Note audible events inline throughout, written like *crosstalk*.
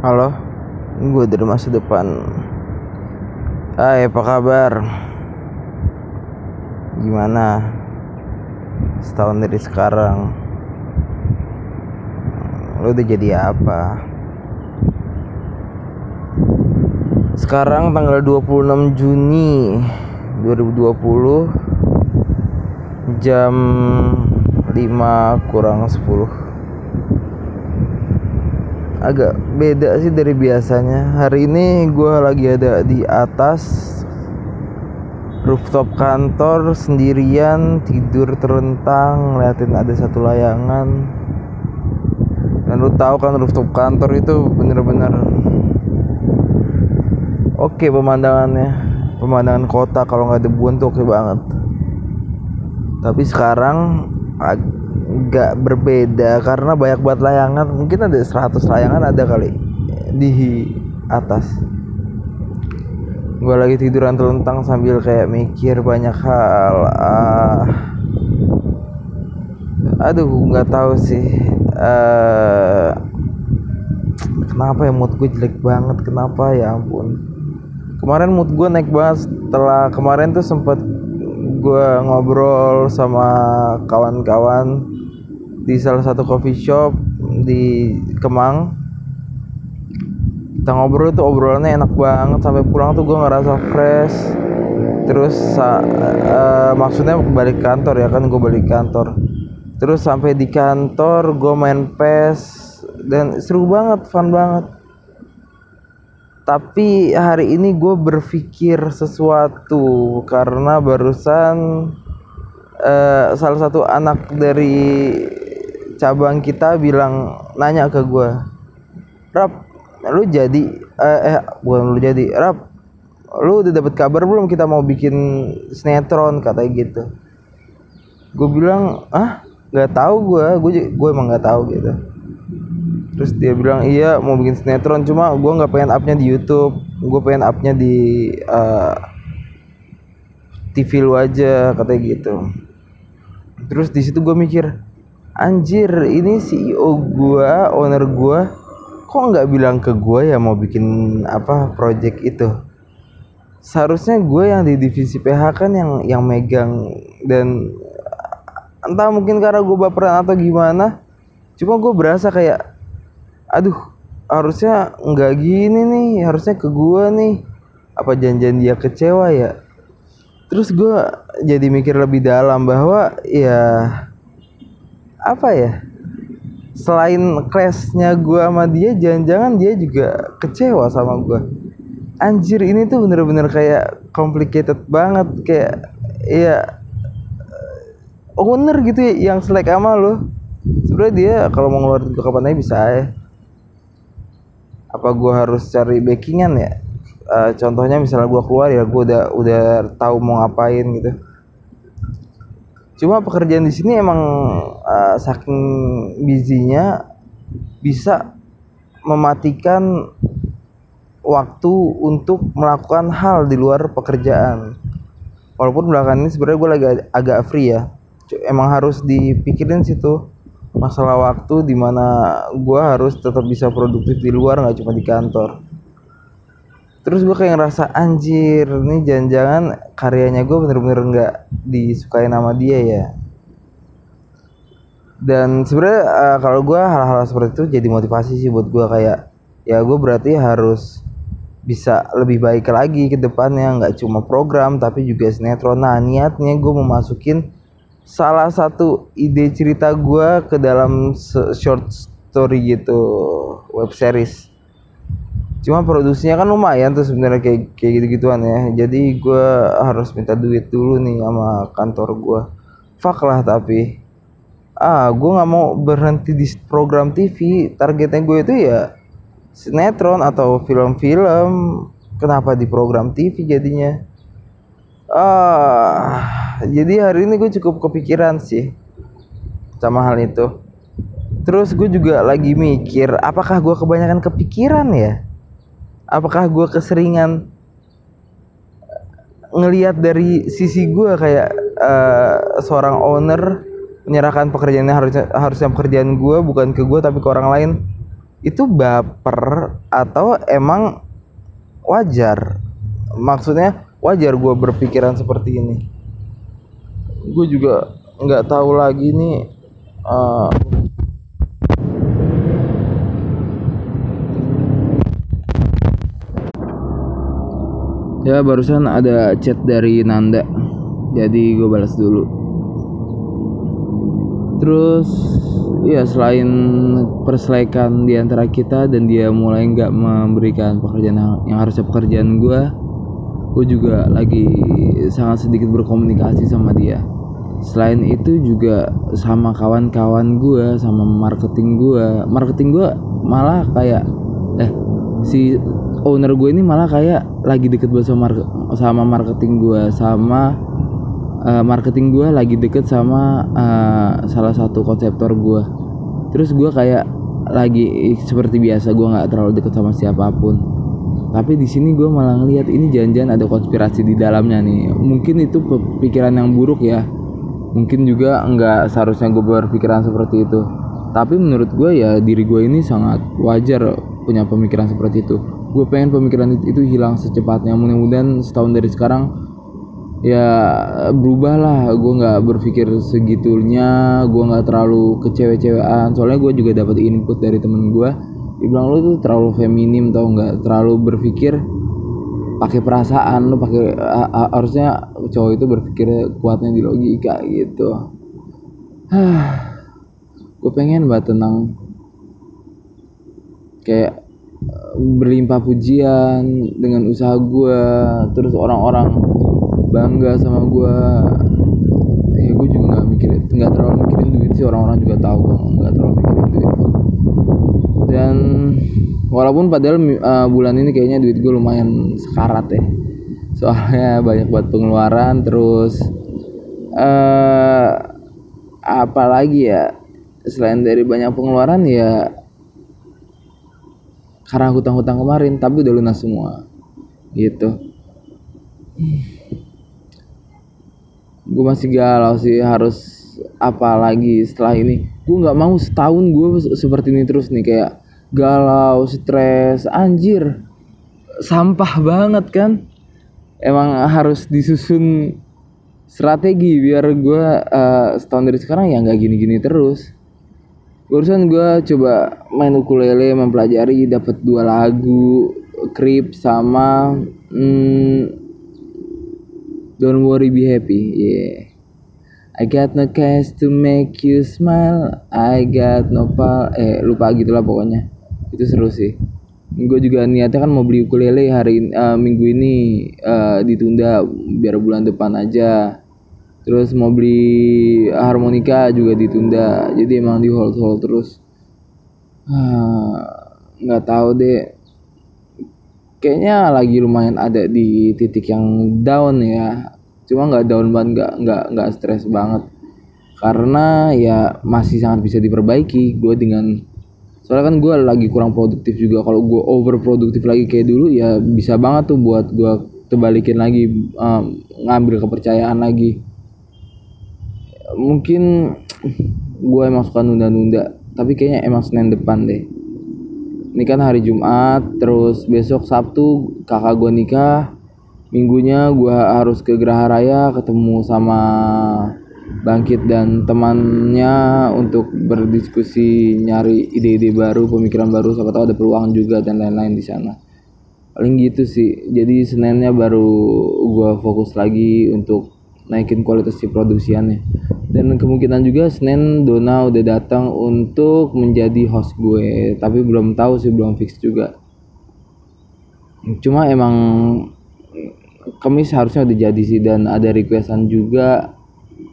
Halo, gue dari masa depan. Hai, apa kabar? Gimana? Setahun dari sekarang, lo udah jadi apa? Sekarang tanggal 26 Juni 2020 jam 5 kurang 10 agak beda sih dari biasanya. Hari ini gue lagi ada di atas rooftop kantor sendirian tidur terentang ngeliatin ada satu layangan. Dan lu tahu kan rooftop kantor itu bener-bener oke okay pemandangannya. Pemandangan kota kalau nggak debuan tuh oke okay banget. Tapi sekarang nggak berbeda karena banyak banget layangan. Mungkin ada 100 layangan ada kali di atas. Gue lagi tiduran telentang sambil kayak mikir banyak hal. Ah. Aduh nggak tahu sih. Uh, kenapa ya mood gue jelek banget? Kenapa? Ya ampun. Kemarin mood gue naik banget setelah kemarin tuh sempet gue ngobrol sama kawan-kawan di salah satu coffee shop di Kemang. Kita ngobrol tuh obrolannya enak banget sampai pulang tuh gue ngerasa fresh. Terus uh, maksudnya balik kantor ya kan gue balik kantor. Terus sampai di kantor gue main PES dan seru banget fun banget. Tapi hari ini gue berpikir sesuatu karena barusan uh, salah satu anak dari cabang kita bilang nanya ke gue Rap lu jadi eh, eh bukan lu jadi Rap lu udah dapet kabar belum kita mau bikin sinetron? Katanya gitu. Gue bilang ah nggak tahu gue gue gue emang nggak tahu gitu. Terus dia bilang iya mau bikin sinetron cuma gue nggak pengen upnya di YouTube gue pengen upnya di uh, eh, TV lu aja katanya gitu. Terus di situ gue mikir anjir ini CEO gua owner gua kok nggak bilang ke gua ya mau bikin apa project itu? Seharusnya gue yang di divisi PH kan yang yang megang dan entah mungkin karena gue baperan atau gimana cuma gue berasa kayak aduh harusnya nggak gini nih harusnya ke gue nih apa janjian dia kecewa ya? Terus gue jadi mikir lebih dalam bahwa ya apa ya selain clashnya gue sama dia jangan-jangan dia juga kecewa sama gue anjir ini tuh bener-bener kayak complicated banget kayak ya owner gitu ya yang selek sama lo sebenarnya dia kalau mau ngeluarin gue kapan aja bisa ya apa gue harus cari backingan ya? Uh, contohnya misalnya gue keluar ya gue udah udah tahu mau ngapain gitu cuma pekerjaan di sini emang uh, saking busynya bisa mematikan waktu untuk melakukan hal di luar pekerjaan. Walaupun belakangan ini sebenarnya gue lagi agak free ya. Emang harus dipikirin situ masalah waktu di mana gue harus tetap bisa produktif di luar nggak cuma di kantor terus gue kayak ngerasa anjir ini jangan-jangan karyanya gue bener-bener nggak disukai nama dia ya. Dan sebenarnya uh, kalau gue hal-hal seperti itu jadi motivasi sih buat gue kayak ya gue berarti harus bisa lebih baik lagi ke depannya. Nggak cuma program tapi juga sinetron. Nah niatnya gue mau masukin salah satu ide cerita gue ke dalam short story gitu web series cuma produksinya kan lumayan tuh sebenarnya kayak kayak gitu gituan ya. Jadi gue harus minta duit dulu nih sama kantor gue fuck lah tapi. Ah gue nggak mau berhenti di program TV targetnya gue itu ya sinetron atau film-film. Kenapa di program TV jadinya? Ah jadi hari ini gue cukup kepikiran sih sama hal itu. Terus gue juga lagi mikir apakah gue kebanyakan kepikiran ya apakah gue keseringan ngelihat dari sisi gue kayak uh, seorang owner menyerahkan pekerjaannya harusnya harusnya pekerjaan gue bukan ke gue tapi ke orang lain itu baper atau emang wajar? Maksudnya wajar gue berpikiran seperti ini. Gue juga nggak tahu lagi nih uh, ya barusan ada chat dari Nanda. Jadi gue balas dulu. Terus ya selain perselaikan di antara kita dan dia mulai nggak memberikan pekerjaan yang harusnya pekerjaan gue gue juga lagi sangat sedikit berkomunikasi sama dia. Selain itu juga sama kawan-kawan gue sama marketing gue marketing gue malah kayak si owner gue ini malah kayak lagi deket banget sama, sama marketing gue sama uh, marketing gue lagi deket sama uh, salah satu konseptor gue. Terus gue kayak lagi seperti biasa gue nggak terlalu deket sama siapa pun. Tapi di sini gue malah ngelihat ini janjian ada konspirasi di dalamnya nih. Mungkin itu pikiran yang buruk ya. Mungkin juga nggak seharusnya gue berpikiran seperti itu. Tapi menurut gue ya diri gue ini sangat wajar punya pemikiran seperti itu. Gue pengen pemikiran itu hilang secepatnya. Mudah-mudahan setahun dari sekarang ya berubah lah gue nggak berpikir segitunya. Gue nggak terlalu kecewe-cewean soalnya gue juga dapat input dari temen gue dibilang lo tuh terlalu feminim tau nggak? Terlalu berpikir pakai perasaan. Lo pakai harusnya cowok itu berpikir kuatnya di logika gitu. *sighs* Gue pengen banget tenang kayak berlimpah pujian dengan usaha gue terus orang-orang bangga sama gue ya gue juga nggak mikirin nggak terlalu mikirin duit sih orang-orang juga tahu gue nggak terlalu mikirin duit. Dan walaupun padahal uh, bulan ini kayaknya duit gue lumayan sekarat ya. Soalnya banyak buat pengeluaran terus uh, apa lagi ya selain dari banyak pengeluaran ya karena hutang-hutang kemarin tapi udah lunas semua. Gitu. Gue masih galau sih harus apa lagi setelah ini. Gue nggak mau setahun gue seperti ini terus nih kayak galau stres. Anjir sampah banget kan. Emang harus disusun strategi biar gue uh, setahun dari sekarang ya nggak gini-gini terus barusan gue coba main ukulele mempelajari dapat dua lagu Creep sama hmm, Don't Worry Be Happy yeah. I got no cash to make you smile I got no pal eh lupa gitulah pokoknya. Itu seru sih. Gue juga niatnya kan mau beli ukulele hari uh, minggu ini uh, ditunda biar bulan depan aja terus mau beli harmonika juga ditunda. Jadi emang di hold hold terus. Ah, nggak tahu deh. Kayaknya lagi lumayan ada di titik yang down ya. Cuma nggak down banget nggak nggak nggak stres banget. Karena ya masih sangat bisa diperbaiki gue dengan soalnya kan gue lagi kurang produktif juga. Kalau gue over produktif lagi kayak dulu ya bisa banget tuh buat gue terbalikin lagi um, ngambil kepercayaan lagi mungkin gue emang suka nunda-nunda tapi kayaknya emang Senin depan deh. Ini kan hari Jumat terus besok Sabtu kakak gue nikah. Minggunya gue harus ke Geraha Raya ketemu sama Bangkit dan temannya untuk berdiskusi nyari ide-ide baru pemikiran baru. Siapa tahu ada peluang juga dan lain-lain di sana. Paling gitu sih. Jadi Seninnya baru gue fokus lagi untuk naikin kualitas si produksiannya. Dan kemungkinan juga Senin Dona udah datang untuk menjadi host gue. Tapi belum tahu sih belum fix juga. Cuma emang Kemis harusnya udah jadi sih. Dan ada requestan juga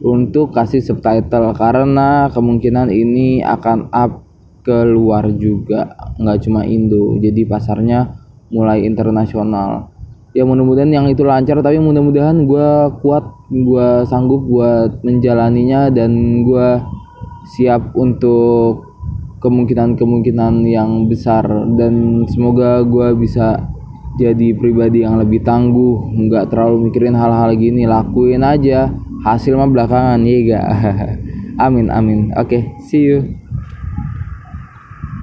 untuk kasih subtitle. Karena kemungkinan ini akan up keluar juga. Nggak cuma Indo. Jadi pasarnya mulai internasional ya mudah-mudahan yang itu lancar tapi mudah-mudahan gue kuat gue sanggup buat menjalaninya dan gue siap untuk kemungkinan-kemungkinan yang besar. Dan semoga gue bisa jadi pribadi yang lebih tangguh nggak terlalu mikirin hal-hal gini lakuin aja. Hasil mah belakangan ya gak *laughs* amin amin. Oke okay, see you